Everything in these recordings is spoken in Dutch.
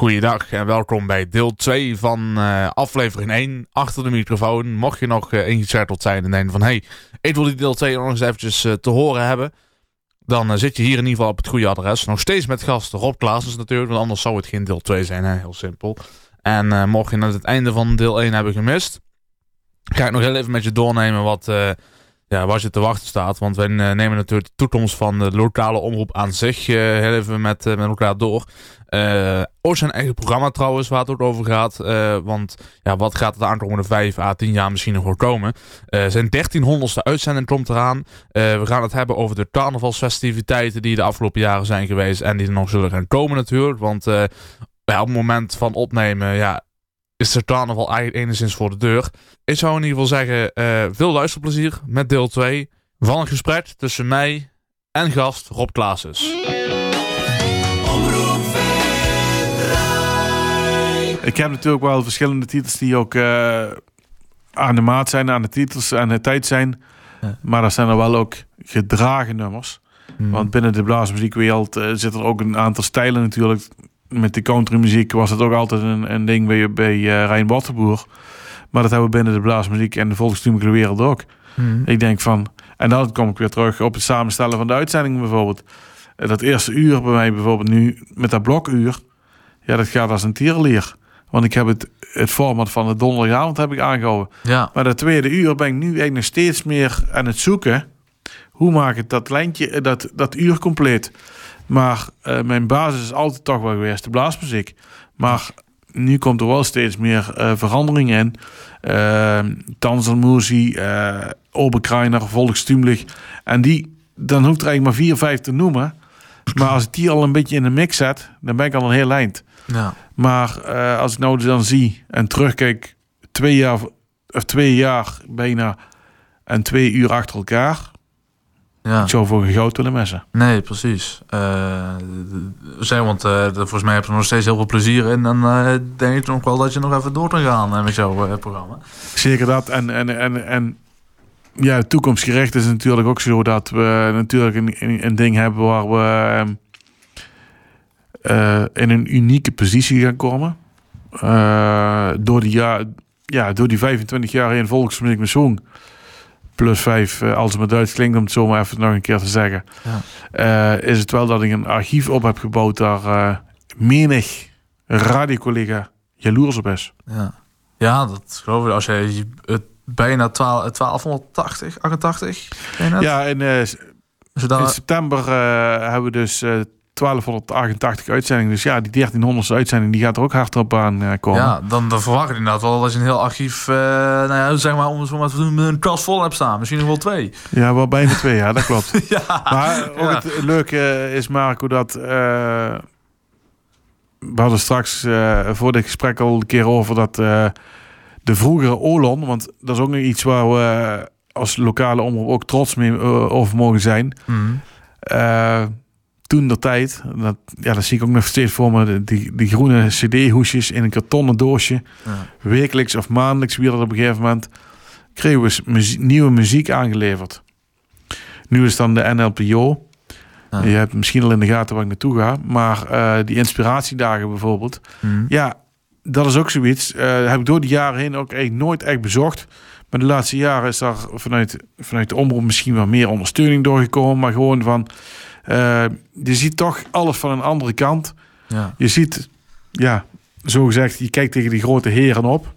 Goeiedag en welkom bij deel 2 van uh, aflevering 1 achter de microfoon. Mocht je nog uh, zijn en denken van hey, ik wil die deel 2 nog eens eventjes uh, te horen hebben. Dan zit je hier in ieder geval op het goede adres. Nog steeds met gast Rob Klaasens natuurlijk, want anders zou het geen deel 2 zijn, hè? heel simpel. En mocht je het einde van deel 1 hebben gemist, ga ik nog heel even met je doornemen wat ja, waar je te wachten staat. Want wij nemen natuurlijk de toekomst van de lokale omroep aan zich uh, heel even met, uh, met elkaar door. Uh, ook zijn eigen programma trouwens, waar het over gaat. want ja, wat gaat de aankomende 5 à 10 jaar misschien nog voorkomen? zijn 1300ste uitzending komt eraan. we gaan het hebben over de carnavalsfestiviteiten die de afgelopen jaren zijn geweest. En die er nog zullen gaan komen natuurlijk. Want ja, op het moment van opnemen, ja, is de carnaval eigenlijk enigszins voor de deur. Ik zou in ieder geval zeggen, uh, veel luisterplezier met deel 2 van een gesprek tussen mij en gast Rob Klaasens. Ik heb natuurlijk wel verschillende titels die ook uh, aan de maat zijn, aan de titels, aan de tijd zijn. Ja. Maar er zijn er wel ook gedragen nummers. Hmm. Want binnen de blaasmuziekwereld uh, zitten er ook een aantal stijlen natuurlijk met de countrymuziek was het ook altijd een, een ding bij, bij uh, Rijn Wattenboer. Maar dat hebben we binnen de blaasmuziek en de volkstumelijke wereld ook. Hmm. Ik denk van, en dan kom ik weer terug op het samenstellen van de uitzending bijvoorbeeld. Eh, dat eerste uur bij mij bijvoorbeeld nu met dat blokuur. Ja, dat gaat als een tierlier. Want ik heb het, het format van de donderdagavond heb ik aangehouden. Ja. Maar dat tweede uur ben ik nu eigenlijk nog steeds meer aan het zoeken. Hoe maak ik dat lijntje, dat, dat uur compleet? Maar uh, mijn basis is altijd toch wel geweest de blaasmuziek. Maar nu komt er wel steeds meer uh, verandering in. Uh, Tanzelmuzie, uh, Oberkreiner, Volkstumlich. En die, dan hoeft er eigenlijk maar vier, vijf te noemen. Maar als ik die al een beetje in de mix zet, dan ben ik al een heel eind. Ja. Maar als ik nou dan zie en terugkijk, twee jaar, of twee jaar bijna en twee uur achter elkaar ja. zo voor goud willen messen. Nee, precies. Uh, zijn, want uh, volgens mij heb je er nog steeds heel veel plezier in. En uh, denk ik nog wel dat je nog even door kan gaan met jouw programma. Zeker dat. En, en, en, en ja, toekomstgericht is natuurlijk ook zo dat we natuurlijk een, een ding hebben waar we in een unieke positie gaan komen. door, die, ja, ja, door die 25 jaar in volksmuziek met zong plus vijf, uh, als het maar Duits klinkt, om het zo maar even nog een keer te zeggen. Ja. Uh, is het wel dat ik een archief op heb gebouwd daar uh, menig radiocollega jaloers op is. Ja, ja dat geloof ik. Als jij het bijna 12, 1280, 88? Ja, in, in september hebben we dus 1288 uitzendingen. Dus ja, die 1300 uitzending die gaat er ook hard op aan uh, komen. Ja, dan, dan verwacht ik inderdaad wel dat je een heel archief, uh, nou ja, zeg maar, om het te doen, met een kast vol hebt staan. Misschien nog wel twee. Ja, wel bijna twee, ja, dat klopt. ja, maar ook het leuke is, Marco, dat... Uh, we hadden straks voor dit gesprek al een keer over dat de vroegere Olon, want dat is ook nog iets waar we als lokale omroep ook trots mee over mogen zijn. Mm toen de tijd, dat, ja, dat zie ik ook nog steeds voor me, die, die groene cd-hoesjes in een kartonnen doosje. Ja. Wekelijks of maandelijks weer op een gegeven moment kregen we nieuwe muziek aangeleverd. Nu is dan de NLPO. Ja. Je hebt misschien al in de gaten waar ik naartoe ga. Maar uh, die inspiratiedagen bijvoorbeeld. Mhm. Ja, dat is ook zoiets. Uh, heb ik door de jaren heen ook echt nooit echt bezocht. Maar de laatste jaren is daar vanuit, vanuit de omroep misschien wel meer ondersteuning doorgekomen. Maar gewoon van uh, je ziet toch alles van een andere kant. Ja. Je ziet, ja, zo gezegd, je kijkt tegen die grote heren op.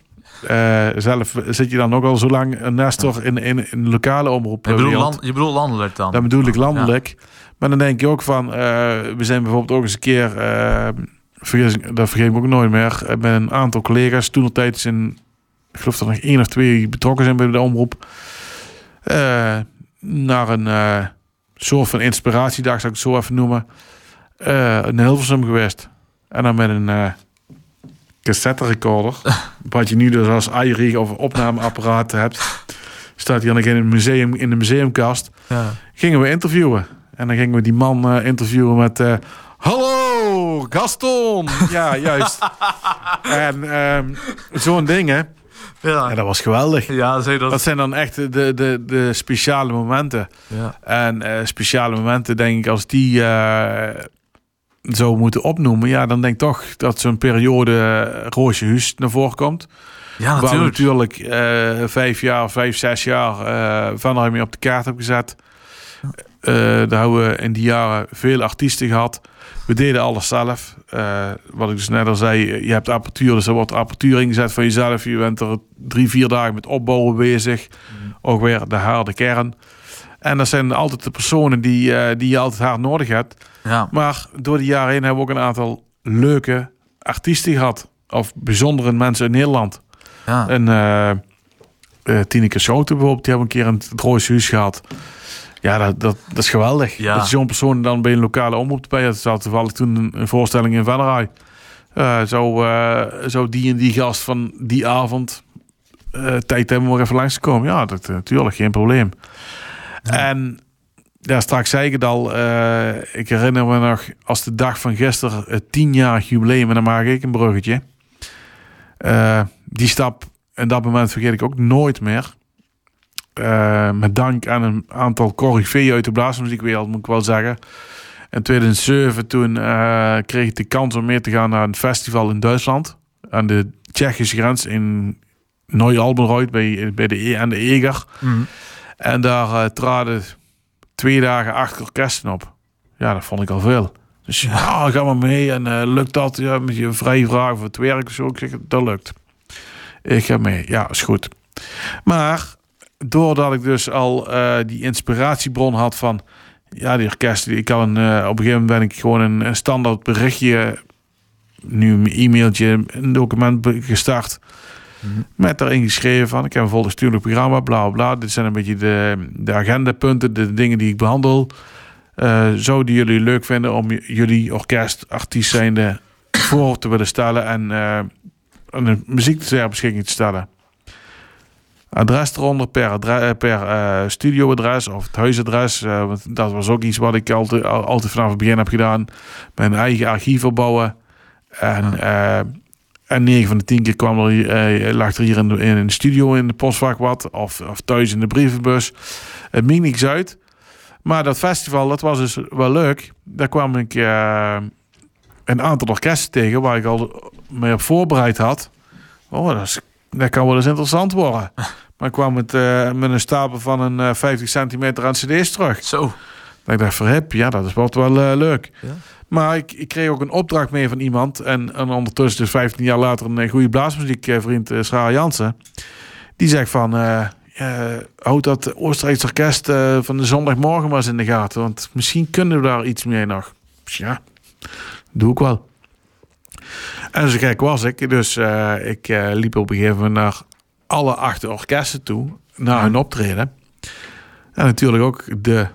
Uh, zelf zit je dan ook al zo lang een Nestor in, in, in lokale omroep. Je bedoelt, land, je bedoelt landelijk dan? Dat bedoel ik landelijk. Maar dan denk je ook van, uh, we zijn bijvoorbeeld ook eens een keer, uh, dat vergeet ik ook nooit meer, met een aantal collega's, toen nog tijd in, ik geloof dat er nog één of twee betrokken zijn bij de omroep, naar een soort van inspiratiedag, zou ik het zo even noemen, uh, in Hilversum geweest. En dan met een uh, cassette recorder, wat je nu dus als iRig of opnameapparaat hebt, staat hier nog in het museum, in de museumkast. Ja. Gingen we interviewen. En dan gingen we die man uh, interviewen met... Hallo, Gaston! ja, juist. en um, zo'n ding, hè. Ja. En dat was geweldig. Ja, dat... dat zijn dan echt de, de, de speciale momenten. Ja. En uh, speciale momenten, denk ik, als die uh, zou moeten opnoemen, ja, dan denk ik toch dat zo'n periode uh, Roosje Huus naar voren komt. Ja, Waar natuurlijk. natuurlijk eh, vijf jaar, vijf, zes jaar uh, Van mee op de kaart hebben gezet. Uh, daar hebben we in die jaren veel artiesten gehad. We deden alles zelf. Uh, wat ik dus net al zei, je hebt apparatuur, dus er wordt apparatuur ingezet van jezelf. Je bent er drie, vier dagen met opbouwen bezig. Mm. Ook weer de harde kern. En dat zijn altijd de personen die, uh, die je altijd hard nodig hebt. Ja. Maar door de jaren heen hebben we ook een aantal leuke artiesten gehad. Of bijzondere mensen in Nederland. Ja. En uh, Tineke Schouten bijvoorbeeld, die hebben een keer in het Roois Huis gehad. Ja, dat, dat, dat is geweldig. Ja. Dat zo'n persoon dan bij een lokale omroep bij had. zat toevallig toen een, een voorstelling in Venray. Uh, zo, uh, zo die en die gast van die avond uh, tijd hebben om er even langs te komen. Ja, dat natuurlijk, geen probleem. Ja. En ja, straks zei ik het al. ik herinner me nog als de dag van gisteren het tienjarig jubileum. En dan maak ik een bruggetje. die stap, en dat moment vergeet ik ook nooit meer. Uh, met dank aan een aantal corriveeën uit de blaasmuziekwereld, moet ik wel zeggen. In 2007 toen uh, kreeg ik de kans om mee te gaan naar een festival in Duitsland. Aan de Tsjechische grens in Neu-Albenreuth bij, bij de, e aan de Eger. Mm. En daar uh, traden twee dagen acht orkesten op. Ja, dat vond ik al veel. Dus ja, ga maar mee. En lukt dat? Ja, met je vrije vraag voor het werk of zo. Ik zeg, dat lukt. Ik ga mee. Ja, is goed. Maar doordat ik dus al uh, die inspiratiebron had van ja, die orkest. Ik kan een, uh, op een gegeven moment ben ik gewoon een, een standaard berichtje, nu een e-mailtje, een document gestart. Mhm. Mm -hmm. Met daarin geschreven van ik heb een volgestuurlijk programma, bla bla. Dit zijn een beetje de, de agendapunten, de dingen die ik behandel. Uh, zo die jullie leuk vinden om jullie orkest, artiest zijnde voor te willen stellen en een muziek ter beschikking te stellen adres eronder per, per uh, studioadres of het huisadres. Uh, want dat was ook iets wat ik altijd, altijd vanaf het begin heb gedaan. Mijn eigen archief opbouwen. En, uh, en 9 van de 10 keer kwam er, lag er hier in de, in een studio in de postvak wat. Of, of thuis in de brievenbus. Het maakt niks uit. Maar dat festival, dat was dus wel leuk. Daar kwam ik een aantal orkesten tegen waar ik al mee op voorbereid had. Oh, dat, is, dat kan wel eens interessant worden. Maar ik kwam met, uh, met een stapel van een uh, 50 centimeter aan cd's terug. Zo. Dat ik dacht, verhip, ja, dat is wat wel uh, leuk. Ja. Maar ik, ik kreeg ook een opdracht mee van iemand. En, en ondertussen, dus 15 jaar later, een goede blaasmuziekvriend, uh, Schra Jansen. Die zegt van, houd dat Oostenrijkse orkest van de zondagmorgen maar eens in de gaten. Want misschien kunnen we daar iets mee nog. Dus ja, doe ik wel. En zo gek was ik. Dus ik liep op een gegeven moment naar alle acht orkesten toe naar hun optreden. En natuurlijk ook de,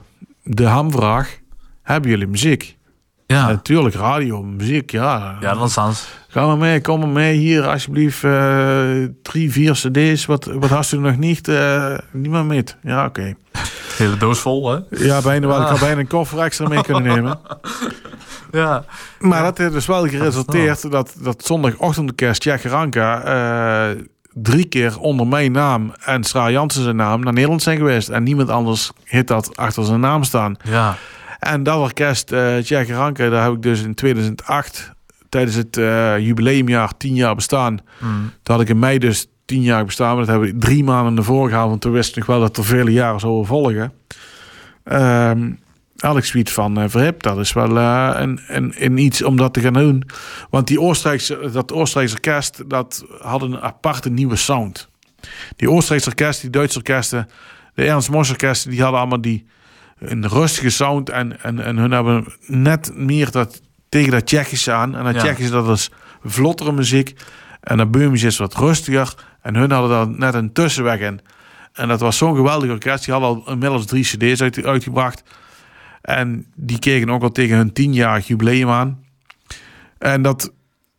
de hamvraag: hebben jullie muziek? Ja. Natuurlijk, radio, muziek, ja. Ja, dat is anders. Ga maar mee, kom maar mee. Hier, alsjeblieft, uh, drie, vier cd's. Wat, wat hast u nog niet? Uh, niemand met. Ja, oké. Okay. Hele doos vol, hè? Ja, bijna wel. Ik had bijna een koffer extra mee kunnen nemen. ja. Maar dat heeft dus wel geresulteerd dat, dat, dat zondagochtendorkest Jack Ranka... Uh, drie keer onder mijn naam en Sra Jansen zijn naam naar Nederland zijn geweest. En niemand anders heeft dat achter zijn naam staan. Ja. En dat orkest, uh, Jack Ranke, daar heb ik dus in 2008, tijdens het uh, jubileumjaar, 10 jaar bestaan. Mm. Toen had ik in mei dus 10 jaar bestaan. Maar dat hebben we drie maanden ervoor gehaald, want toen wist ik nog wel dat er vele jaren zouden volgen. Um, ik zoiets van uh, verhip, dat is wel uh, een, een, een, iets om dat te gaan doen. Want die Oostenrijkse, dat Oostenrijkse orkest, dat had een aparte nieuwe sound. Die Oostenrijkse orkest, die Duitse orkesten, de Ernst Mos orkesten, die hadden allemaal die een rustige sound. En, en, en hun hebben net meer dat, tegen dat Tsjechische aan. En dat Ja. Tsjechische, dat is vlottere muziek. En dat Beumisch is wat rustiger. En hun hadden daar net een tussenweg in. En dat was zo'n geweldig orkest. Die hadden al inmiddels drie cd's uit, uitgebracht. En die keken ook al tegen hun tienjarig jubileum aan. En dat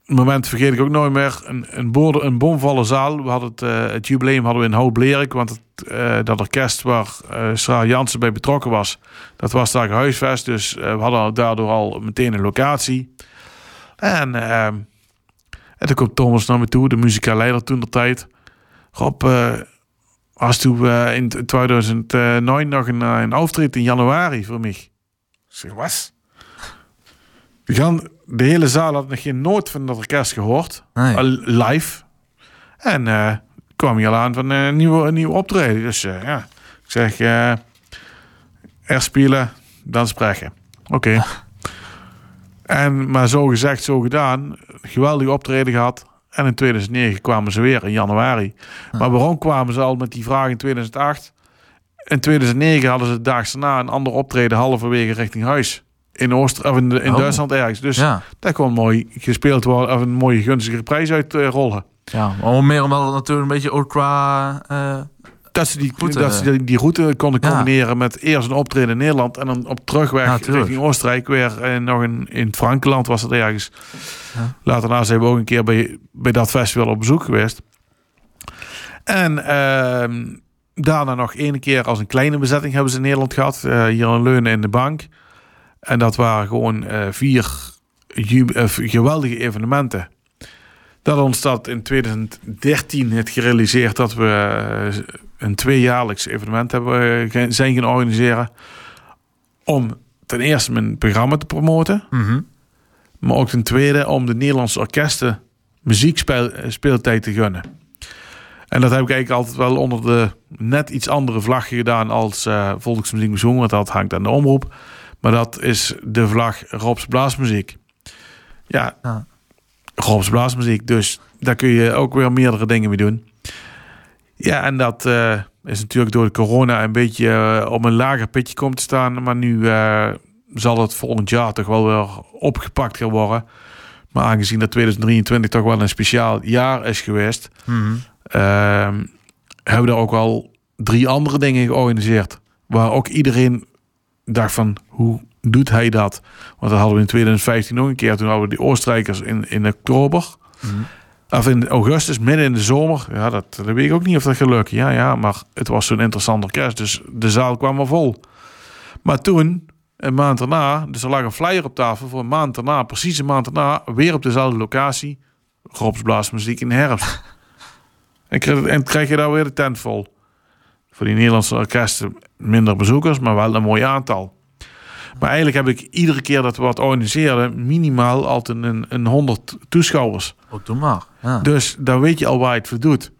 moment vergeet ik ook nooit meer. Een, een, boorde, zaal. We hadden het, eh, het jubileum hadden we in Hout-Blerik. Want het, eh, dat orkest waar Sra Jansen bij betrokken was... dat was daar gehuisvest. Dus we hadden daardoor al meteen een locatie. En, eh, en toen komt Thomas naar me toe, de muzikaal leider toen de tijd. Rob, was toen in 2009 nog een, een in januari voor mij. Zeg, gaan, de hele zaal had nog geen noot van dat orkest gehoord. Nee. Live. En eh kwam hier al aan van eh, een nieuwe, een nieuwe optreden. Dus eh, ja, ik zeg, er spelen, dan spreken. Oké. En, maar zo gezegd, zo gedaan. Geweldige optreden gehad. En in 2009 kwamen ze weer, in januari. Maar waarom kwamen ze al met die vraag in 2008? In 2009 hadden ze daags daarna een ander optreden halverwege richting huis. In, Oost of in, in Oh. Duitsland ergens. Dus Ja. daar kon mooi gespeeld worden. Of een mooie gunstige prijs uit eh, rollen. ja, maar meer omdat het natuurlijk een beetje ook qua... eh, Dat ze die, Route. dat ze die, route konden Ja. combineren met eerst een optreden in Nederland. En dan op terugweg Ja, richting Oostenrijk weer. En nog in, in het Frankenland was het ergens. Ja. Later na zijn we ook een keer bij, bij dat festival op bezoek geweest. En ehm, daarna nog één keer als een kleine bezetting hebben ze in Nederland gehad. eh, hier in Leunen in de bank. En dat waren gewoon eh, vier eh, geweldige evenementen. Dat ontstaat in 2013 het gerealiseerd dat we eh, een tweejaarlijks evenement hebben, zijn gaan organiseren. Om ten eerste mijn programma te promoten. mhm. Maar ook ten tweede om de Nederlandse orkesten muziekspeeltijd te gunnen. En dat heb ik eigenlijk altijd wel onder de net iets andere vlaggen gedaan als eh Volksmuziek want dat hangt aan de omroep. Maar dat is de vlag Robs Blaasmuziek. Ja. Robs Blaasmuziek. Dus daar kun je ook weer meerdere dingen mee doen. Ja, en dat eh, is natuurlijk door de corona een beetje eh, op een lager pitje komt te staan. Maar nu zal het volgend jaar toch wel weer opgepakt gaan worden. Maar aangezien dat 2023 toch wel een speciaal jaar is geweest, Mhm. Hebben we er ook al drie andere dingen georganiseerd. Waar ook iedereen dacht van, hoe doet hij dat? Want dat hadden we in 2015 nog een keer. Toen hadden we die Oostenrijkers in, in oktober. Mhm. Of in augustus, midden in de zomer. Ja, dat, dat weet ik ook niet of dat lukken. Ja, ja, maar het was zo'n interessant orkest. Dus de zaal kwam maar vol. Maar toen, een maand daarna, dus er lag een flyer op tafel voor een maand daarna, precies een maand daarna, weer op dezelfde locatie. Robs Blaasmuziek in de herfst. en, krijg, en krijg je daar weer de tent vol. Voor die Nederlandse orkesten minder bezoekers, maar wel een mooi aantal. Maar eigenlijk heb ik iedere keer dat we wat organiseerden, minimaal altijd een, een 100 toeschouwers. Ook maar. Ja. Dus dan weet je al waar je het voor doet.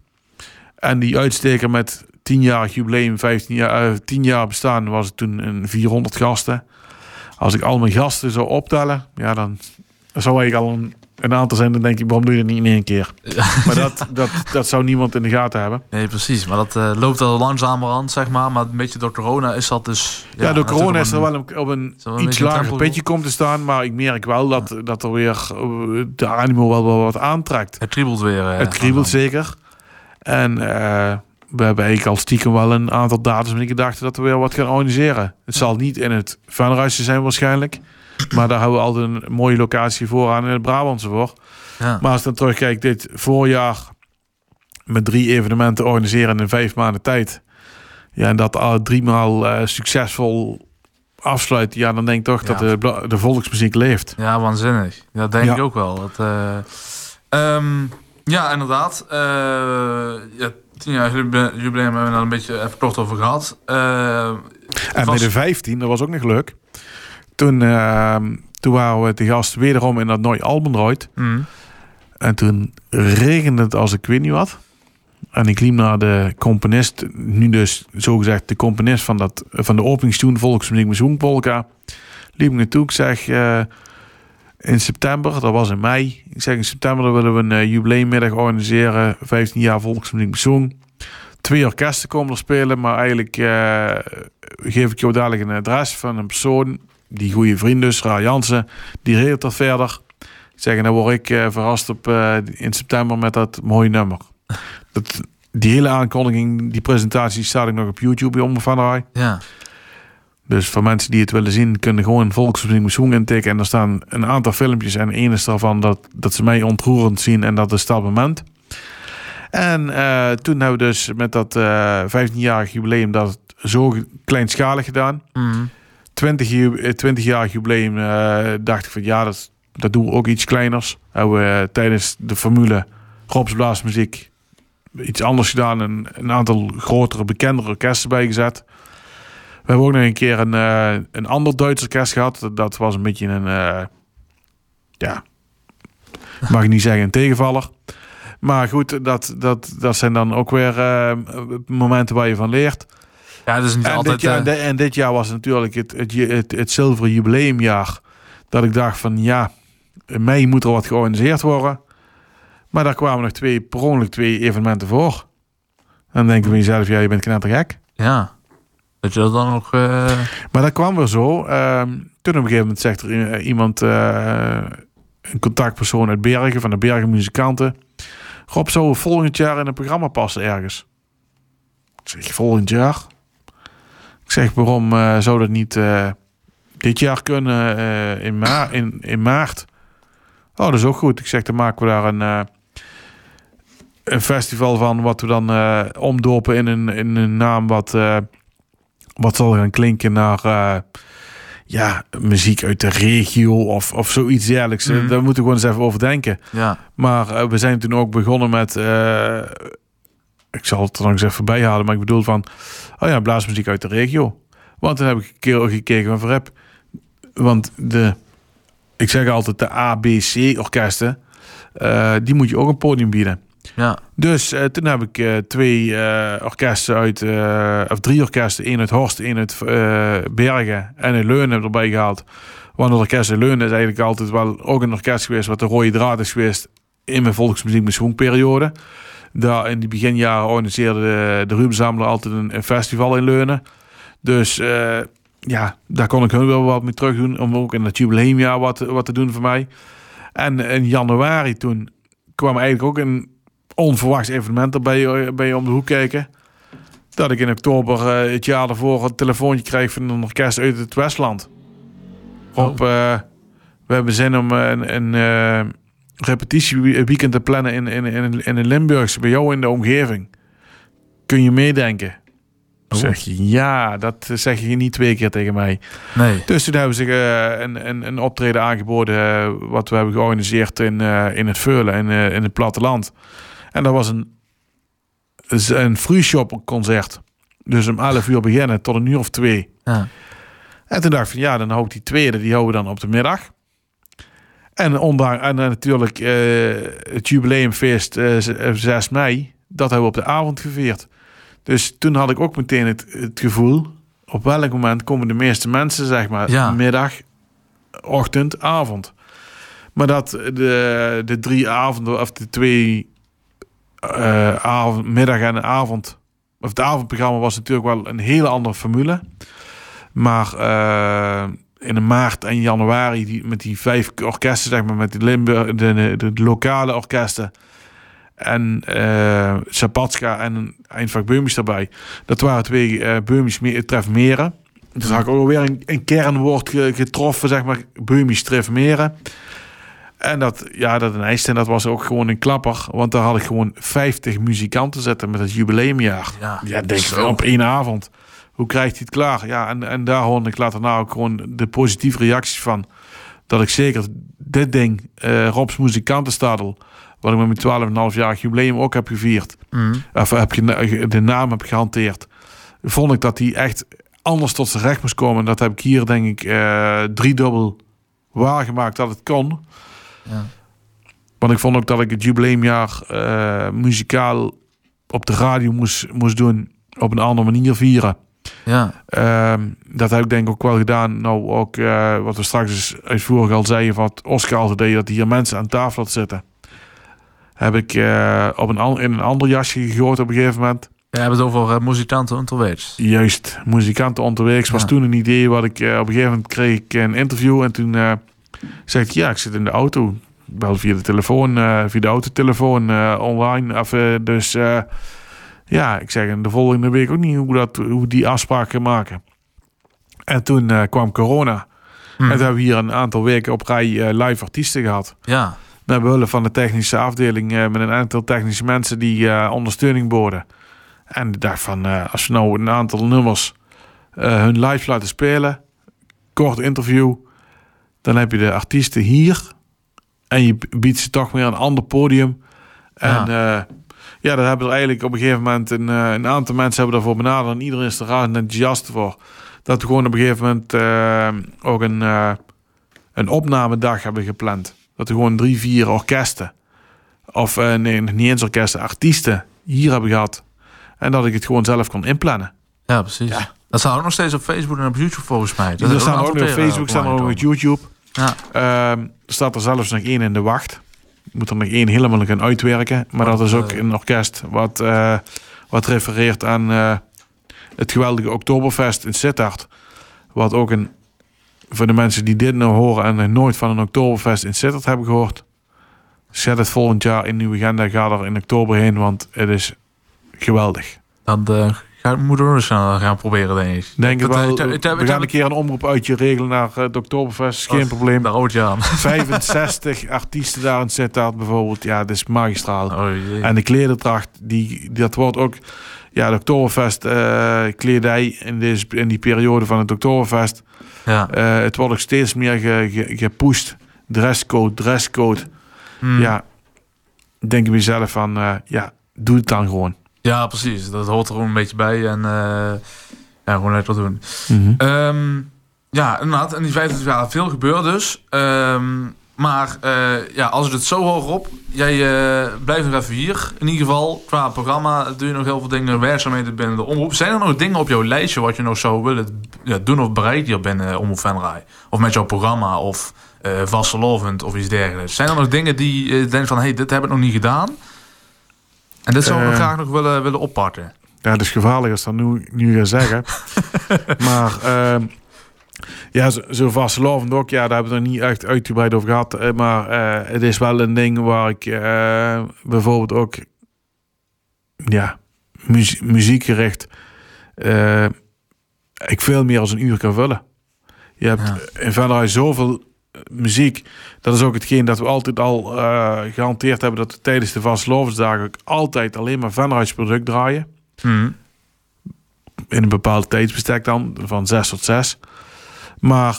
En die uitsteker met 10-jarig jubileum, 15 jaar, eh, 10 jaar bestaan, was het toen een 400 gasten. Als ik al mijn gasten zou optellen, ja, dan zou ik al een, een aantal zijn. Dan denk ik, waarom doe je het niet in één keer? Maar dat, dat, dat zou niemand in de gaten hebben. Nee, precies. Maar dat eh, loopt al langzamerhand, zeg maar. Maar een beetje door corona is dat dus... Ja, door corona is er wel een, op een iets lager pitje komt te staan. Maar ik merk wel dat, dat er weer eh, de animo wel, wel wat aantrekt. Het kriebelt weer. eh, Het kriebelt zeker. En we hebben eigenlijk al stiekem wel een aantal datums met gedachten dat we weer wat gaan organiseren. Het zal niet in het Venraisje zijn waarschijnlijk. Maar daar hebben we altijd een mooie locatie voor aan in het Brabantse voor. Ja. Maar als ik dan terugkijk, dit voorjaar met drie evenementen organiseren in vijf maanden tijd. Ja, en dat al driemaal eh succesvol afsluiten. Ja, dan denk ik toch Ja. dat de, de volksmuziek leeft. Ja, waanzinnig. Dat denk Ja. ik ook wel. Dat, eh, ehm, ja, inderdaad. Eh ja, tien jaar jubile- jubileum hebben we daar een beetje even kort over gehad. Eh, En was- bij de 15, dat was ook nog leuk. Toen, ehm, toen waren we te gast wederom in dat Nooi Albendroid. mm, En toen regende het als ik weet niet wat. En ik liep naar de componist, nu dus zogezegd de componist van, dat, van de openingstune Volksmuziek met Zoenpolka. Liep ik naartoe, ik zeg eh, in september, dat was in mei. Ik zeg in september willen we een eh, jubileummiddag organiseren, 15 jaar Volksmuziek met Zoen. Twee orkesten komen er spelen, maar eigenlijk eh, geef ik jou dadelijk een adres van een persoon, die goede vriend dus, Ra Jansen, die regelt dat verder. Ik zeg, en dan word ik eh, verrast op, eh, in september met dat mooie nummer. Dat, die hele aankondiging, die presentatie staat ik nog op YouTube bij Omroep van Rij. ja. Dus voor mensen die het willen zien, kunnen gewoon Volksmuziek Moeshoen intikken. En er staan een aantal filmpjes. En één is daarvan dat, dat ze mij ontroerend zien. En dat is dat moment. En eh, toen hebben we dus met dat eh 15-jarig jubileum dat zo kleinschalig gedaan. Mm, 20, ju- eh, 20-jarig jubileum eh, dacht ik van ja, dat, dat doen we ook iets kleiners. Hebben we eh, tijdens de formule Robs Blaasmuziek iets anders gedaan. Een, een aantal grotere, bekendere orkesten bijgezet. We hebben ook nog een keer een, eh, een ander Duits orkest gehad. Dat- was een beetje een, ja, mag ik niet zeggen een tegenvaller. Maar goed, dat, dat, dat zijn dan ook weer momenten waar je van leert. Ja, dat is niet en altijd... Dit jaar, uh... en dit jaar was natuurlijk het, het, het, het zilveren jubileumjaar. Dat ik dacht van ja, in mei moet er wat georganiseerd worden. Maar daar kwamen nog twee, per ongeluk twee evenementen voor. Dan denk van jezelf, ja, je bent knettergek. Ja, dat je dat dan nog... Uh... Maar dat kwam weer zo. Uh, toen op een gegeven moment zegt er iemand, uh, een contactpersoon uit Bergen, van de Bergen muzikanten. Rob, zou volgend jaar in een programma passen ergens? Ik zeg, volgend jaar? Ik zeg, waarom uh, zou dat niet uh, dit jaar kunnen uh, in, ma in, in maart? Oh, dat is ook goed. Ik zeg, dan maken we daar een, een festival van, wat we dan omdopen in een, in een naam wat, wat zal gaan klinken naar ja, muziek uit de regio of, of zoiets dergelijks. Mm. Daar moeten we gewoon eens even over denken. Ja. Maar uh, we zijn toen ook begonnen met... Ik zal het er nog eens even bij halen, maar ik bedoel van... Oh ja, blaasmuziek uit de regio. Want dan heb ik een keer gekeken van heb. Want de... Ik zeg altijd de ABC-orkesten... Uh, die moet je ook een podium bieden. Ja. Dus uh, toen heb ik uh, twee orkesten uit, of drie orkesten, één uit Horst, één uit Bergen en een Leunen erbij gehaald. Want het orkest in Leunen is eigenlijk altijd wel ook een orkest geweest wat de rode draad is geweest in mijn volksmuziek mijn. Daar in die beginjaren organiseerde de, de Rubensamler altijd een, een, festival in Leunen. Dus ja, daar kon ik hun wel wat mee terug doen om ook in het jubileumjaar wat, wat te doen voor mij. En in januari toen kwam eigenlijk ook een onverwachts evenement erbij bij om de hoek kijken. Dat ik in oktober uh, het jaar daarvoor een telefoontje kreeg van een orkest uit het Westland. Op, uh, we hebben zin om een, een repetitieweekend te plannen in, in, in, in Limburgse, bij jou in de omgeving. Kun je meedenken? Oh. Zeg je, ja, dat zeg je niet twee keer tegen mij. Nee. Dus toen hebben ze uh, een, een, een optreden aangeboden, uh, wat we hebben georganiseerd in, uh, in het Veulen, in, in het platteland. En dat was een, een free shop concert. Dus om 11 uur beginnen tot een uur of twee. Ja. En toen dacht ik van ja, dan hou ik die tweede, die houden we dan op de middag. En, ondanks, en natuurlijk uh, het jubileumfeest uh, 6 mei, dat hebben we op de avond gevierd. Dus toen had ik ook meteen het, het gevoel, op welk moment komen de meeste mensen, zeg maar, ja. middag, ochtend, avond. Maar dat de, de drie avonden, of de twee uh, avond, middag en avond, of het avondprogramma was natuurlijk wel een hele andere formule. Maar uh, in de maart en januari die, met die vijf orkesten, zeg maar, met die Limburg, de, de, de lokale orkesten en uh, Zapatska en Eindvak Beumies daarbij. Dat waren twee uh, Beumies trefmeren. Dus had ik ook alweer een, een kernwoord getroffen, zeg maar, Beumies trefmeren. En dat, ja, dat in IJsden, dat was ook gewoon een klapper. Want daar had ik gewoon 50 muzikanten zitten met het jubileumjaar. Ja, ja denk ik op één avond. Hoe krijgt hij het klaar? Ja, en, en daar hoorde ik later nou ook gewoon de positieve reacties van. Dat ik zeker dit ding, uh, Rob's Muzikantenstadel, wat ik met mijn 12,5 jaar jubileum ook heb gevierd. Mm. Of heb je de naam heb gehanteerd. Vond ik dat hij echt anders tot zijn recht moest komen. Dat heb ik hier denk ik uh, driedubbel waargemaakt dat het kon. Ja. Want ik vond ook dat ik het jubileumjaar uh, muzikaal op de radio moest, moest doen. Op een andere manier vieren. Ja. Uh, dat heb ik denk ik ook wel gedaan. Nou, ook uh, wat we straks dus uitvoerig al zeiden. Wat Oscar altijd deed. Dat hier mensen aan tafel had zitten. Heb ik uh, op een, in een ander jasje gegooid op een gegeven moment. We hebben het over uh, muzikanten onderwegs. Juist, muzikanten onderwegs. Ja. Was toen een idee wat ik... op een gegeven moment kreeg ik een interview. En toen zei ik, ja, ik zit in de auto. Wel via de telefoon, via de autotelefoon, online. Of, dus ja, ik zeg, en de volgende week ook niet hoe, dat, hoe die afspraken maken. En toen kwam corona. Hmm. En toen hebben we hier een aantal weken op rij live artiesten gehad. Ja. Naar behulp van de technische afdeling met een aantal technische mensen die ondersteuning boden. En ik dacht van, als we nou een aantal nummers hun live laten spelen, kort interview, dan heb je de artiesten hier en je biedt ze toch weer een ander podium. En ja, ja daar hebben er eigenlijk op een gegeven moment een, uh, een aantal mensen hebben daarvoor benaderd. En iedereen is er raar enthousiast voor. Dat we gewoon op een gegeven moment uh, ook een, een opnamedag hebben gepland. dat er gewoon drie, vier orkesten, of uh, nee, niet eens orkesten, artiesten hier hebben gehad. En dat ik het gewoon zelf kon inplannen. Ja, precies. Ja. Dat staat ook nog steeds op Facebook en op YouTube volgens mij. Dat er staan ook nog op Facebook, staan ook op YouTube. Ja. Uh, er staat er zelfs nog één in de wacht. Moet er nog één helemaal gaan uitwerken. Maar dat is ook een orkest wat, uh, wat refereert aan uh, het geweldige Oktoberfest in Sittard. Wat ook een, voor de mensen die dit nou horen en nooit van een Oktoberfest in Sittard hebben gehoord. Zet het volgend jaar in uw agenda. Ga er in oktober heen, want het is geweldig. Dan uh, ga, moeten we eens gaan proberen, denk ik. Denk dat, wel, we gaan een keer een omroep uit je regelen naar het Oktoberfest. Geen probleem. Daar je aan. 65 artiesten daar in Sittard bijvoorbeeld. Ja, dat is magistraal. Oh, en de klederdracht, die, dat wordt ook ja, de Oktoberfest uh, kledij in, deze, in die periode van het Oktoberfest. Ja. Uh, het wordt ook steeds meer ge, ge, gepusht. Dresscode, dresscode. Hmm. Ja, denk ik mezelf van, uh, ja, doe het dan gewoon. Ja, precies. Dat hoort er gewoon een beetje bij. En ja, gewoon lekker doen. Mm -hmm. um, ja, inderdaad. En die 25 jaar veel gebeurd dus. Um, maar uh, ja, als het zo hoog op, jij uh, blijft nog even hier. In ieder geval, qua programma doe je nog heel veel dingen, werkzaamheden binnen de omroep. Zijn er nog dingen op jouw lijstje wat je nog zou willen ja, doen of bereiken hier binnen Omroep Venray? Of met jouw programma of uh, vastelovend of iets dergelijks? Zijn er nog dingen die je denkt van, hé, hey, dit heb ik nog niet gedaan? En dit zou ik graag nog willen, willen oppakken. Ja, dat is gevaarlijk als dat nu, nu zeggen. maar... Ehm, ja, zo, zo vastlovend ook. Ja, daar hebben we het nog niet echt uitgebreid over gehad. Eh, maar uh, het is wel een ding waar ik uh, bijvoorbeeld ook... Ja, muzie muziekgericht... Uh, ik veel meer als een uur kan vullen. Je hebt ja. in verder zoveel muziek. Dat is ook hetgeen dat we altijd al uh, gehanteerd hebben... dat we tijdens de vastlovensdagen altijd alleen maar Venra's product draaien. Mm. In een bepaald tijdsbestek dan, van 6 tot 6. Maar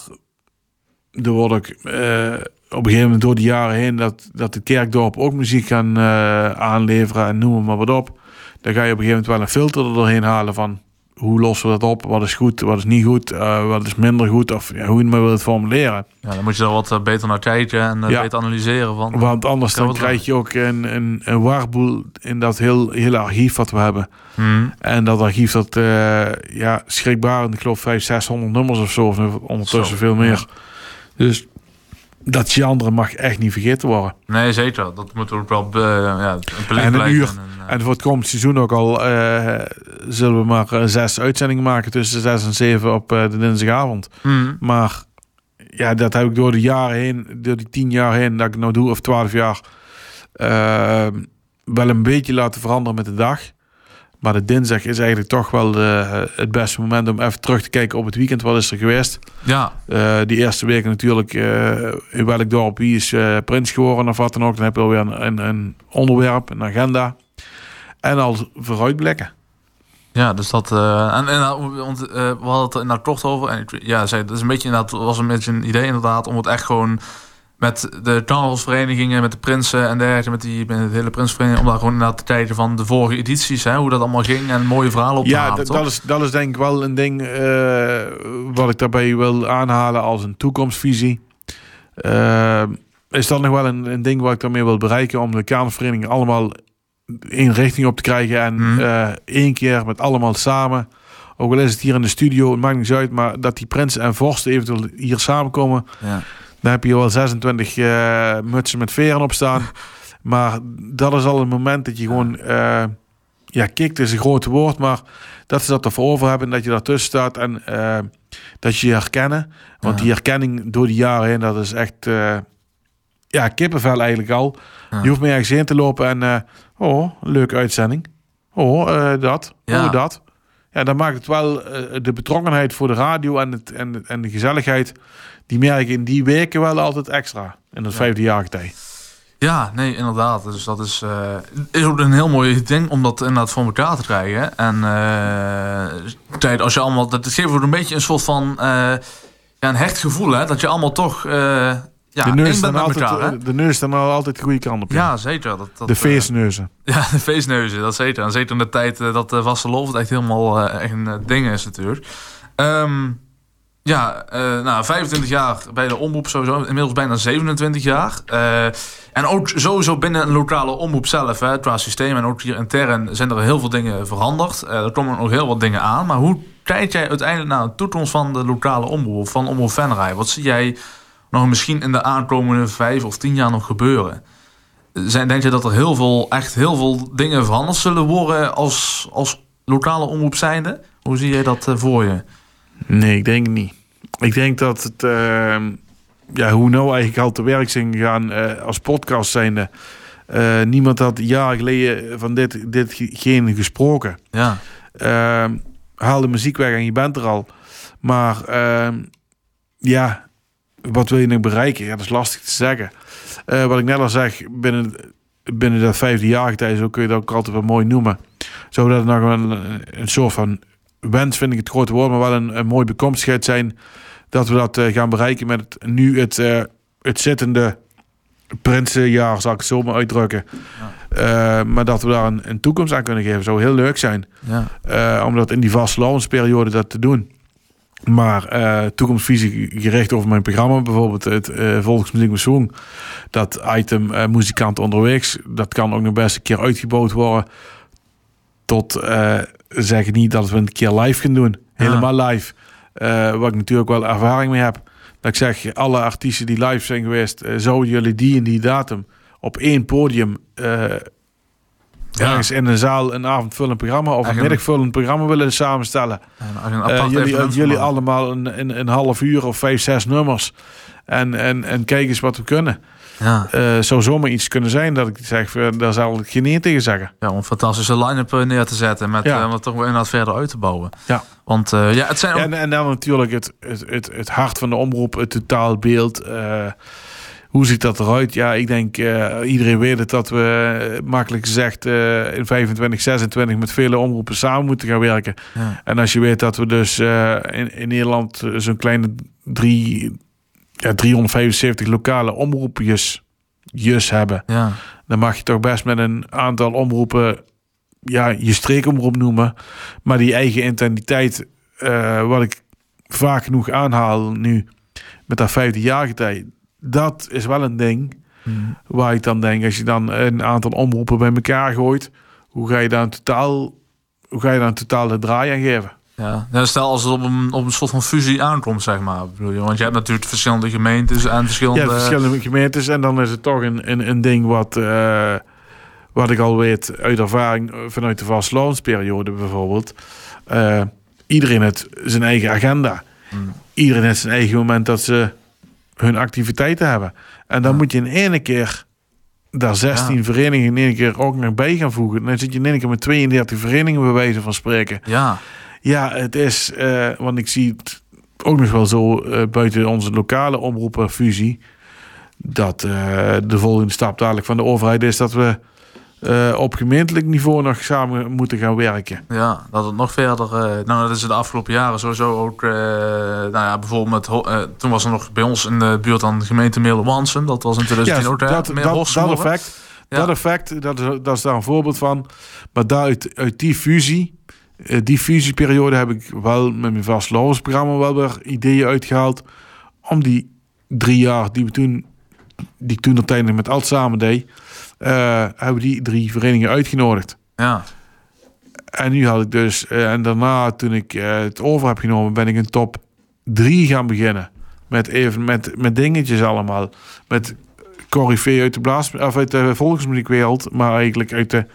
er wordt ook uh, op een gegeven moment door de jaren heen dat, dat de kerkdorp ook muziek gaan uh, aanleveren en noem maar wat op. Dan ga je op een gegeven moment wel een filter er doorheen halen van hoe lossen we dat op? Wat is goed, wat is niet goed, uh, wat is minder goed of ja, hoe je maar het formuleren. Ja, dan moet je er wat beter naar kijken en ja. beter analyseren. Van, Want anders dan krijg je ook een, een, een warboel in dat heel, hele archief wat we hebben. Hmm. En dat archief dat uh, ja, schrikbaar, ik geloof 500, 600 nummers of zo, of ondertussen zo. veel meer. Dus dat genre mag echt niet vergeten worden. Nee, zeker. Dat moet ook wel uh, ja, een en een uur. En, en, voor het komend seizoen ook al uh, zullen we maar zes uitzendingen maken tussen zes en zeven op de dinsdagavond. Mm. Maar ja, dat heb ik door de jaren heen, door die tien jaar heen dat ik nou doe, of twaalf jaar, wel een beetje laten veranderen met de dag. Maar de dinsdag is eigenlijk toch wel de, het beste moment om even terug te kijken op het weekend. Wat is er geweest? Ja. Uh, die eerste weken natuurlijk uh, in welk dorp wie is prins geworden of wat dan ook. Dan heb je alweer een, een, een onderwerp, een agenda. En al vooruitblikken. Ja, dus dat. Uh, en, en uh, we hadden het inderdaad toch over. En ja, zei, dat is een beetje inderdaad, was een beetje een idee inderdaad om het echt gewoon met de carnavalsverenigingen, met de prinsen en dergelijke, met, die, met de hele prinsvereniging, om daar gewoon naar te kijken van de vorige edities, hè, hoe dat allemaal ging en mooie verhalen op te ja, halen. Ja, dat is, dat is denk ik wel een ding uh, wat ik daarbij wil aanhalen als een toekomstvisie. Uh, is dat nog wel een, een ding wat ik daarmee wil bereiken om de carnavalsverenigingen allemaal één richting op te krijgen en mm. uh, één keer met allemaal samen. Ook al is het hier in de studio, het maakt niet uit, maar dat die prinsen en vorsten eventueel hier samenkomen. Ja dan heb je wel 26 uh, mutsen met veren op staan. maar dat is al een moment dat je gewoon... Uh, ja, kikt is een groot woord, maar dat ze dat ervoor over hebben... dat je daartussen staat en uh, dat je je herkennen. Want die herkenning door de jaren heen, dat is echt... ja, kippenvel eigenlijk al. Je hoeft meer ergens heen te lopen en... oh, leuke uitzending. Oh, dat. Ja. Oh, dat. Ja, dan maakt het wel de betrokkenheid voor de radio en, het, en, en de gezelligheid die merk in die weken wel altijd extra. In dat ja. vijfde jaargetij. Ja, nee, inderdaad. Dus dat is, uh, is ook een heel mooi ding om dat inderdaad voor elkaar te krijgen. En uh, tijd als je allemaal, dat geeft ook een beetje een soort van uh, ja, een hecht gevoel, hè, dat je allemaal toch ja, de neus dan altijd, elkaar, de neus dan altijd de goede kant op. Ja, zeker. Dat, dat, de feestneuzen. ja, de feestneuzen, dat zeker. En zeker in de tijd dat de vaste lof echt helemaal echt een ding is natuurlijk. Um, Ja, uh, nou, 25 jaar bij de omroep sowieso. Inmiddels bijna 27 jaar. Uh, en ook sowieso binnen een lokale omroep zelf, hè, qua systeem en ook hier intern, zijn er heel veel dingen veranderd. Uh, er komen nog heel wat dingen aan. Maar hoe kijk jij uiteindelijk naar de toekomst van de lokale omroep, van Omroep Venray? Wat zie jij nog misschien in de aankomende vijf of tien jaar nog gebeuren? Zijn, denk je dat er heel veel, echt heel veel dingen veranderd zullen worden als, als lokale omroep zijnde? Hoe zie jij dat voor je? Nee, ik denk niet. Ik denk dat het, uh, ja, hoe nou eigenlijk al te werk zijn gegaan uh, als podcast zijnde. Uh, niemand had jaren geleden van dit, ditgene gesproken. Ja. Ehm, haal de muziek weg en je bent er al. Maar ehm, ja, wat wil je nog bereiken? Ja, dat is lastig te zeggen. Eh, wat ik net al zeg, binnen, binnen dat vijfde jaar tijd, zo kun je dat ook altijd wel mooi noemen. Zodat het nog een, een soort van wens vind ik het grote woord, maar wel een, een mooie bekomstigheid zijn dat we dat uh, gaan bereiken met het, nu het, uh, het zittende prinsenjaar, zal ik het zo maar uitdrukken. Ja. Maar dat we daar een, een, toekomst aan kunnen geven, zou heel leuk zijn. Ja. omdat in die vastlowensperiode dat te doen. Maar toekomstvisie gericht over mijn programma, bijvoorbeeld het Volksmuziek met dat item muzikant onderwegs, dat kan ook nog best een keer uitgebouwd worden tot zeg niet dat we een keer live gaan doen. Helemaal live. Uh, waar ik natuurlijk wel ervaring mee heb. Dat ik zeg, alle artiesten die live zijn geweest, uh, zouden jullie die en die datum op één podium uh. Ergens in een zaal een avondvullend programma of een middagvullend programma willen samenstellen. Ja, jullie jullie allemaal een, een, een half uur of vijf, zes nummers. En, en, en kijk eens wat we kunnen. Ja. Uh, zou zomaar iets kunnen zijn dat ik zeg, daar zal ik geen nee tegen zeggen. Ja, om een fantastische line-up eh, neer te zetten. Met ja. uh, toch weer inderdaad verder uit te bouwen. Ja. Want uh, ja, het zijn ook... en, en dan natuurlijk het, het, het, het hart van de omroep, het totaalbeeld. Hoe ziet dat eruit? Ja, ik denk iedereen weet het dat we makkelijk gezegd in 25, 26 met vele omroepen samen moeten gaan werken. Ja. En als je weet dat we dus in, in Nederland zo'n kleine drie ja, 375 lokale omroepjes jus hebben. Ja. Dan mag je toch best met een aantal omroepen ja, je streekomroep noemen. Maar die eigen identiteit, uh, wat ik vaak genoeg aanhaal nu met dat vijfde jaargetij, dat is wel een ding mm. waar ik dan denk, als je dan een aantal omroepen bij elkaar gooit, hoe ga je dan totaal, hoe ga je dan totaal de draai aan geven? Ja. stel als het op een, op een soort van fusie aankomt, zeg maar. Bedoel je? Want je hebt natuurlijk verschillende gemeentes en verschillende... Ja, verschillende gemeentes. En dan is het toch een, een, een ding wat, uh, wat ik al weet uit ervaring vanuit de vastloonsperiode bijvoorbeeld. Uh, iedereen heeft zijn eigen agenda. Hmm. Iedereen heeft zijn eigen moment dat ze hun activiteiten hebben. En dan moet je in één keer daar 16 ja. verenigingen in één keer ook nog bij gaan voegen. Dan zit je in één keer met 32 verenigingen bij wijze van spreken. Ja. Ja, het is, uh, want ik zie het ook nog wel zo uh, buiten onze lokale omroepenfusie. Dat uh, de volgende stap dadelijk van de overheid is dat we op gemeentelijk niveau nog samen moeten gaan werken. Ja, dat het nog verder. nou, dat is de afgelopen jaren sowieso ook. nou ja, bijvoorbeeld met, toen was er nog bij ons in de buurt aan de gemeente Meerle-Wansum. Dat was in 2010 ja, ook. Dat, dat, dat, effect, ja. dat effect, dat, dat is daar een voorbeeld van. Maar daaruit, uit die fusie die fusieperiode heb ik wel met mijn vastloonsprogramma wel weer ideeën uitgehaald. Om die drie jaar die we toen, die ik toen uiteindelijk met Alt samen deed, uh, hebben die drie verenigingen uitgenodigd. Ja. En nu had ik dus, uh, en daarna toen ik het over heb genomen, ben ik een top drie gaan beginnen. Met even met, met dingetjes allemaal. Met corifee uit de blaas, of uit de volksmuziekwereld, maar eigenlijk uit de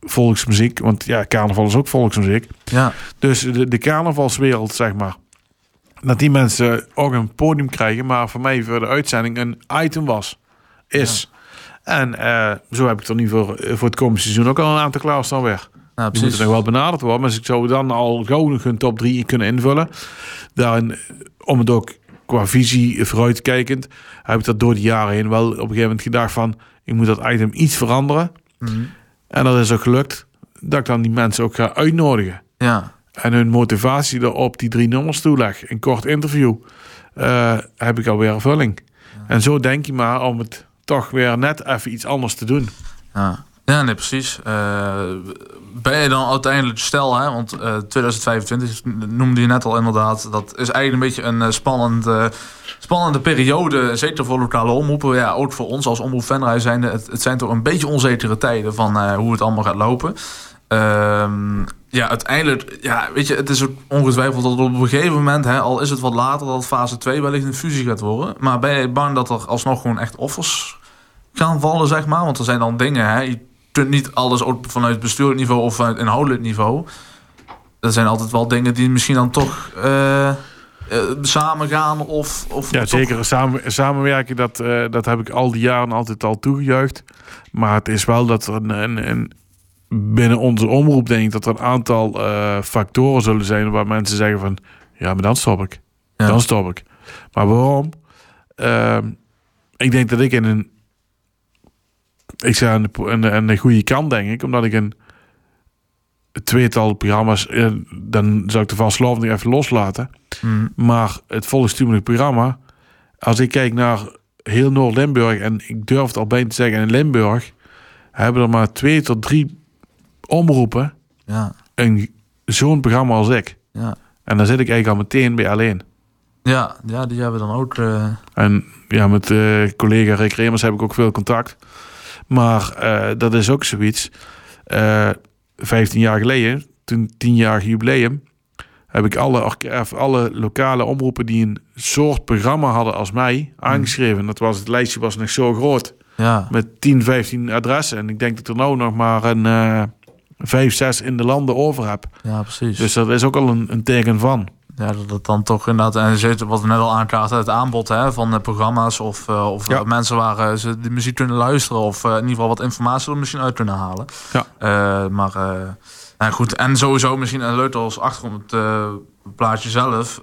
volksmuziek. Want ja, carnaval is ook volksmuziek. Ja. Dus de, de carnavalswereld, zeg maar. Dat die mensen ook een podium krijgen, maar voor mij voor de uitzending een item was. Is. En uh, zo heb ik er nu voor, voor het komende seizoen ook al een aantal klaarstaan weer. Ja, die moeten nog wel benaderd worden. Maar ik zou dan al gauw nog een top 3 kunnen invullen. Daarin, om het ook qua visie vooruitkijkend, heb ik dat door de jaren heen wel op een gegeven moment gedacht van, ik moet dat item iets veranderen. Mm. En dat is ook gelukt. Dat ik dan die mensen ook ga uitnodigen. Ja. En hun motivatie erop die drie nummers toeleg. Een kort interview. Uh, heb ik alweer een vulling. Ja. En zo denk je maar om het toch weer net even iets anders te doen. Ja. Ja, nee, precies. Uh, ben je dan uiteindelijk, stel, hè, want uh, 2025 noemde je net al inderdaad, dat is eigenlijk een beetje een spannend, spannende periode, zeker voor lokale omroepen. Ja, ook voor ons als omroep zijn het, het zijn toch een beetje onzekere tijden van hoe het allemaal gaat lopen. Ehm, ja, uiteindelijk, ja, weet je, het is ongetwijfeld dat op een gegeven moment, hè, al is het wat later, dat fase 2 wellicht een fusie gaat worden. Maar ben je bang dat er alsnog gewoon echt offers gaan vallen, zeg maar? Want er zijn dan dingen, hè, je kunt niet alles ook vanuit bestuurlijk niveau of vanuit inhoudelijk niveau. Er zijn altijd wel dingen die misschien dan toch uh, uh, samen gaan of, of ja zeker samen, samenwerken dat, uh, dat heb ik al die jaren altijd al toegejuicht maar het is wel dat er een, een, een binnen onze omroep denk ik dat er een aantal uh, factoren zullen zijn waar mensen zeggen van ja, maar dan stop ik. Ja. Dan stop ik. Maar waarom? Uh, ik denk dat ik in een ik zeg aan de, aan de, aan de goede kant denk ik, omdat ik een tweetal programma's, uh, dan zou ik de vastloving even loslaten. Mm. Maar het volkstumelijk programma, als ik kijk naar heel Noord-Limburg en ik durf het al bijna te zeggen in Limburg, hebben er maar twee tot drie omroepen ja. een zo'n programma als ik. Ja. En dan zit ik eigenlijk al meteen bij alleen. Ja, ja die hebben dan ook. Uh... En ja, met uh, collega Rick Remers heb ik ook veel contact. Maar uh, dat is ook zoiets. 15 jaar geleden, toen 10 jaar jubileum, heb ik alle, alle lokale omroepen die een soort programma hadden als mij aangeschreven. Dat was het lijstje was nog zo groot. Ja. Met 10, 15 adressen. En ik denk dat er nou nog maar een vijf, zes in de landen over heb. Ja, precies. Dus dat is ook al een, een teken van. Ja, dat het dan toch inderdaad, en zit wat we net al aankaarten, het aanbod hè, van de programma's of, uh, of ja. mensen waar uh, ze de muziek kunnen luisteren of uh, in ieder geval wat informatie er misschien uit kunnen halen. Ja. maar nou goed, en sowieso misschien een leuk als achtergrond het plaatje zelf.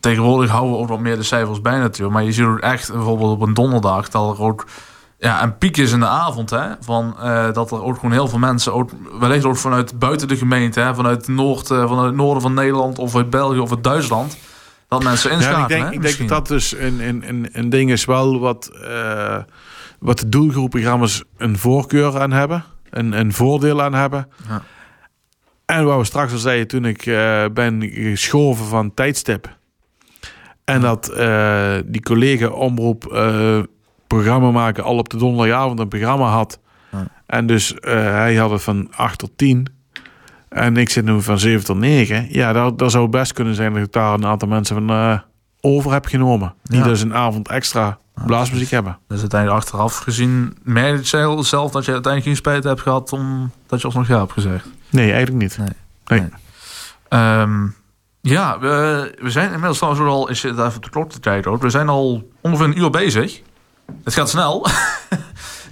tegenwoordig houden we ook wat meer de cijfers bij natuurlijk, maar je ziet ook echt bijvoorbeeld op een donderdag dat er ook ja, een piek is in de avond, hè, van, uh, dat er ook gewoon heel veel mensen, ook, wellicht ook vanuit buiten de gemeente, hè, vanuit, Noord, uh, vanuit het noorden van Nederland of uit België of uit Duitsland, dat mensen inschakelen. Ja, ik denk, ik denk dat dat dus een, een, een, een ding is wel wat, uh, wat de doelgroepprogramma's een voorkeur aan hebben, een, een voordeel aan hebben. Ja. En wat we straks al zeiden toen ik ben geschoven van tijdstip. En dat die collega omroep programma maken al op de donderdagavond een programma had. En dus uh, hij had het van 8 tot 10. En ik zit nu van 7 tot 9. Ja, dat, dat zou best kunnen zijn dat ik daar een aantal mensen van uh, over heb genomen. Die dus een avond extra blaasmuziek hebben. Dus uiteindelijk achteraf gezien, merk je zelf dat je uiteindelijk geen spijt hebt gehad omdat je alsnog ja hebt gezegd? Nee, eigenlijk niet. Nee. nee. Um, ja, we, we zijn inmiddels trouwens al, is het even de klok de tijd ook. We zijn al ongeveer een uur bezig. Het gaat snel.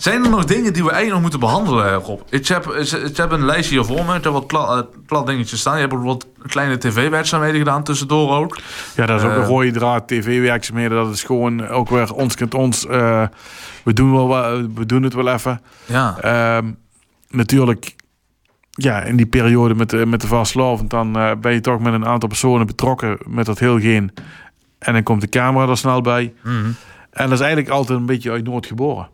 Zijn er nog dingen die we eigenlijk nog moeten behandelen, Rob? Ik heb, ik heb een lijstje hier voor me. Ik heb wat plat, eh, plat dingetjes staan. Je hebt ook wat kleine tv-werkzaamheden gedaan tussendoor ook. Ja, dat is ook een eh, rode draad. TV-werkzaamheden, dat is gewoon ook weer ons kent ons. Uh, we, doen wel, we doen het wel even. Ja. Uh, natuurlijk, ja, in die periode met, de, met de vastlovend... dan ben je toch met een aantal personen betrokken met dat heel geen. En dan komt de camera er snel bij. Mm en dat is eigenlijk altijd een beetje uit Noord geboren.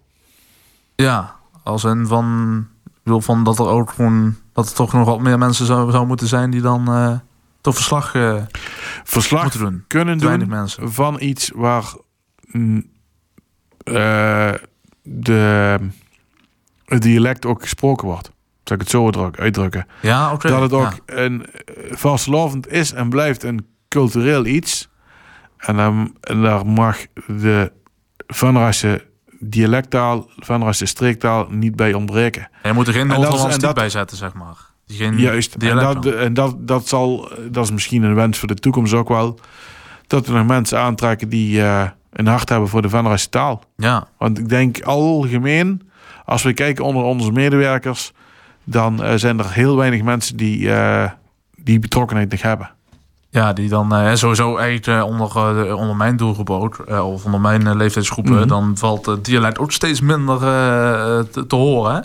Ja, als een van, wil van dat er ook gewoon dat er toch nog wat meer mensen zou, zou moeten zijn die dan uh, toch verslag, uh, verslag moeten doen. kunnen doen mensen. van iets waar uh, de, het dialect ook gesproken wordt. Zou ik het zo uitdrukken. Ja, oké. Dat het ook een vastlovend is en blijft een cultureel iets. En, dan, en daar mag de Venrasse dialectaal, Venrasse streektaal niet bij ontbreken. je moet er geen Noord-Hollands bij zetten, zeg maar. Geen juist, en, dat, en dat, dat, zal, dat is misschien een wens voor de toekomst ook wel. Dat er nog mensen aantrekken die uh, een hart hebben voor de Venrasse taal. Ja. Want ik denk algemeen, als we kijken onder onze medewerkers, dan uh, zijn er heel weinig mensen die uh, die betrokkenheid nog hebben. Ja, die dan uh, sowieso eigenlijk uh, onder, uh, onder mijn doelgroep ook, of onder mijn leeftijdsgroepen, mm -hmm. dan valt het dialect ook steeds minder te, te, horen.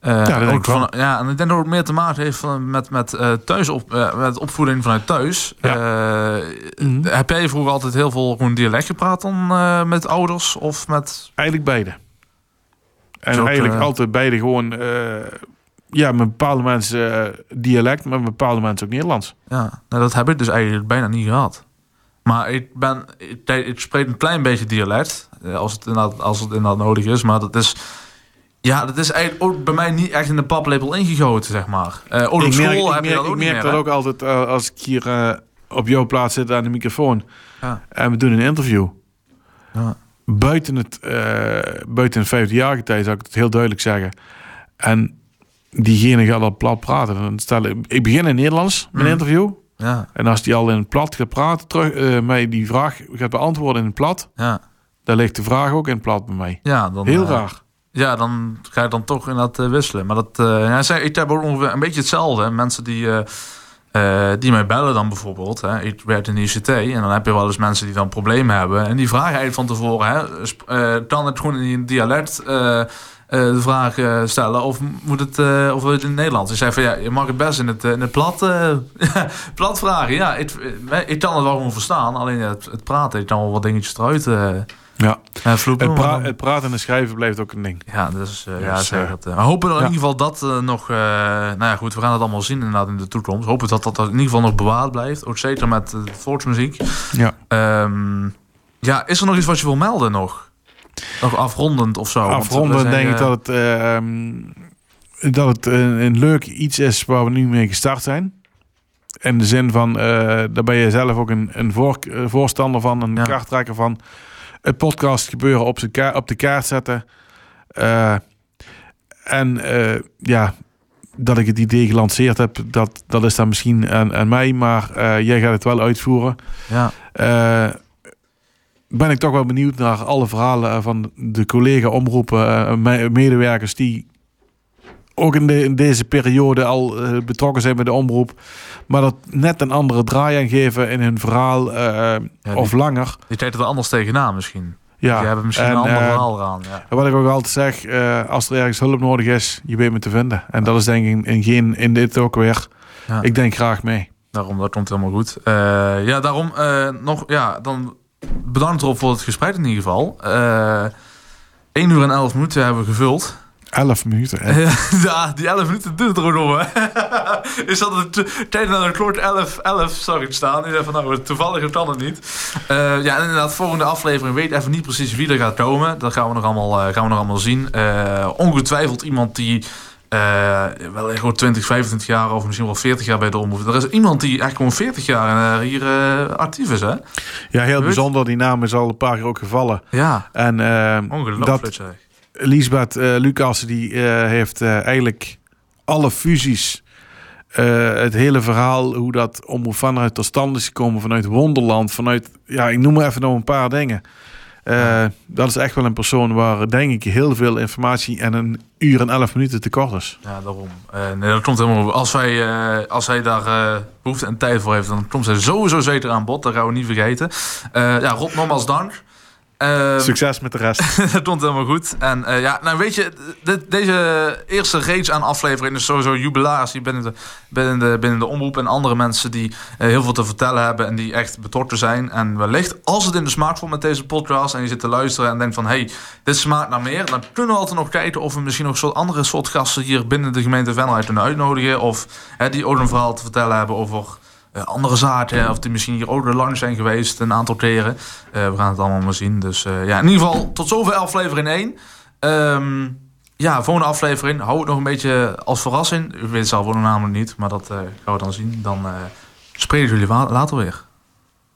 ja, dat van, ja, en ik denk dat het meer te maken heeft met, met, thuis op, met opvoeding vanuit thuis. Ja. Mm -hmm. Heb jij vroeger altijd heel veel gewoon dialect gepraat dan met ouders of met... Eigenlijk beide. En eigenlijk eh, altijd beide gewoon, eh, ja, met bepaalde mensen eh, dialect, maar met bepaalde mensen ook Nederlands. Ja, nou, dat heb ik dus eigenlijk bijna niet gehad. Maar ik ben, ik, ik spreek een klein beetje dialect, eh, als het inderdaad, als het inderdaad nodig is. Maar dat is, ja, dat is eigenlijk ook bij mij niet echt in de paplepel ingegoten, zeg maar. Eh ook op ik school merk, ik heb je dat ook ik merk meer, dat hè? ook altijd als ik hier op jouw plaats zit aan de microfoon Ja. en we doen een interview. Ja. Buiten het, buiten het vijfdejarige tijd zou ik het heel duidelijk zeggen. En diegene gaat al plat praten. Dan stel ik, ik begin in Nederlands, mijn Mhm. interview. Ja, En als die al in het plat gaat praten, terug, eh, mij die vraag gaat beantwoorden in het plat, ja. dan ligt de vraag ook in het plat bij mij. ja dan, Heel eh, raar. Ja, dan ga je dan toch inderdaad uh, wisselen. Maar dat, ja, ik heb ook ongeveer een beetje hetzelfde. Mensen die, die mij bellen dan bijvoorbeeld. Hè. Ik werk in de ICT en dan heb je wel eens mensen die dan problemen hebben. En die vragen eigenlijk van tevoren. Hè, kan het gewoon in dialect de vraag stellen of moet het, of wil het in het Nederlands? Ik zei van ja, je mag het best in het, in het plat, plat vragen. Ja, ik, ik kan het wel gewoon verstaan. Alleen het, het praten, ik kan wel wat dingetjes eruit ja. Uh, vloepen, het, pra het, praten en schrijven blijft ook een ding. Ja, dus, uh, ja, zeg het. We hopen dat in ieder geval dat nog... nou ja, goed, we gaan het allemaal zien inderdaad in de toekomst. Hopen dat dat in ieder geval nog bewaard blijft. Ook zeker met de volksmuziek. Ja. Um, ja, is er nog iets wat je wil melden nog? Nog afrondend of zo? Afrondend denk ik dat het, um, dat het een, een, leuk iets is waar we nu mee gestart zijn. In de zin van, daar ben je zelf ook een, een voor, voorstander van, een ja. krachttrekker van het podcast gebeuren op, ka op de kaart zetten. En ja, dat ik het idee gelanceerd heb, dat, dat is dan misschien aan, aan mij, maar jij gaat het wel uitvoeren. Ja. Ben ik toch wel benieuwd naar alle verhalen van de collega-omroepen, medewerkers die ook in, de, in deze periode al betrokken zijn bij de omroep. Maar dat net een andere draai aan geven in hun verhaal uh, ja, die, of langer. Die kijken er anders tegenaan misschien. Ja. Die hebben misschien en, een ander uh, verhaal eraan. Ja. En wat ik ook altijd zeg, als er ergens hulp nodig is, je weet me te vinden. En dat is denk ik in, geen, in dit ook weer. Ja. Ik denk graag mee. Daarom, dat komt helemaal goed. Ja, daarom nog, ja, dan bedankt erop voor het gesprek in ieder geval. 1 uur en 11 minuten hebben we gevuld. 11 minuten. Hè? ja, die 11 minuten duurt er ook nog. Hè? is dat het tijd naar de klok 11, 11 zag ik staan. Ik dacht van nou, toevallig kan het niet. Uh, ja, en inderdaad, volgende aflevering weet even niet precies wie er gaat komen. Dat gaan we nog allemaal, uh, gaan we nog allemaal zien. Uh, ongetwijfeld iemand die uh, wel gewoon 20, 25 jaar of misschien wel 40 jaar bij de omroep. Er is iemand die echt gewoon 40 jaar hier actief is, hè? Ja, heel bijzonder. Die naam is al een paar keer ook gevallen. Ja, en, ongelooflijk dat, zeg. Lisbeth uh, Lucas die uh, heeft uh, eigenlijk alle fusies, het hele verhaal, hoe dat Omroep vanuit tot stand is gekomen, vanuit Wonderland, vanuit, ja, ik noem maar even nog een paar dingen. Ja. Dat is echt wel een persoon waar, denk ik, heel veel informatie en een uur en elf minuten tekort is. Ja, daarom. nee, dat komt helemaal. Als, wij, als hij daar behoefte en tijd voor heeft, dan komt zij sowieso zeker aan bod. Dat gaan we niet vergeten. ja, Rob, nogmaals dank. Uh, Succes met de rest. dat komt helemaal goed. En uh, ja, nou weet je, deze eerste reeks aan afleveringen is sowieso jubilatie binnen de, binnen, de, binnen de omroep. En andere mensen die uh, heel veel te vertellen hebben en die echt betrokken zijn. En wellicht, als het in de smaak valt met deze podcast en je zit te luisteren en denkt van... hé, hey, dit smaakt naar meer. Dan kunnen we altijd nog kijken of we misschien nog soort andere soort gasten hier binnen de gemeente Venray kunnen uitnodigen. Of die ook een verhaal te vertellen hebben over... Uh, andere zaken, of die misschien hier ook lang zijn geweest een aantal keren. Uh, we gaan het allemaal maar zien. Dus uh, ja, in ieder geval tot zover aflevering 1. Um, ja, volgende aflevering hou het nog een beetje als verrassing. U weet het zelf ook namelijk niet, maar dat gaan we dan zien. Dan spreken jullie later weer.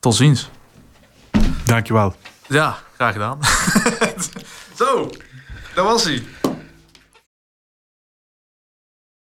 Tot ziens. Dankjewel. Ja, graag gedaan. Zo, daar was hij.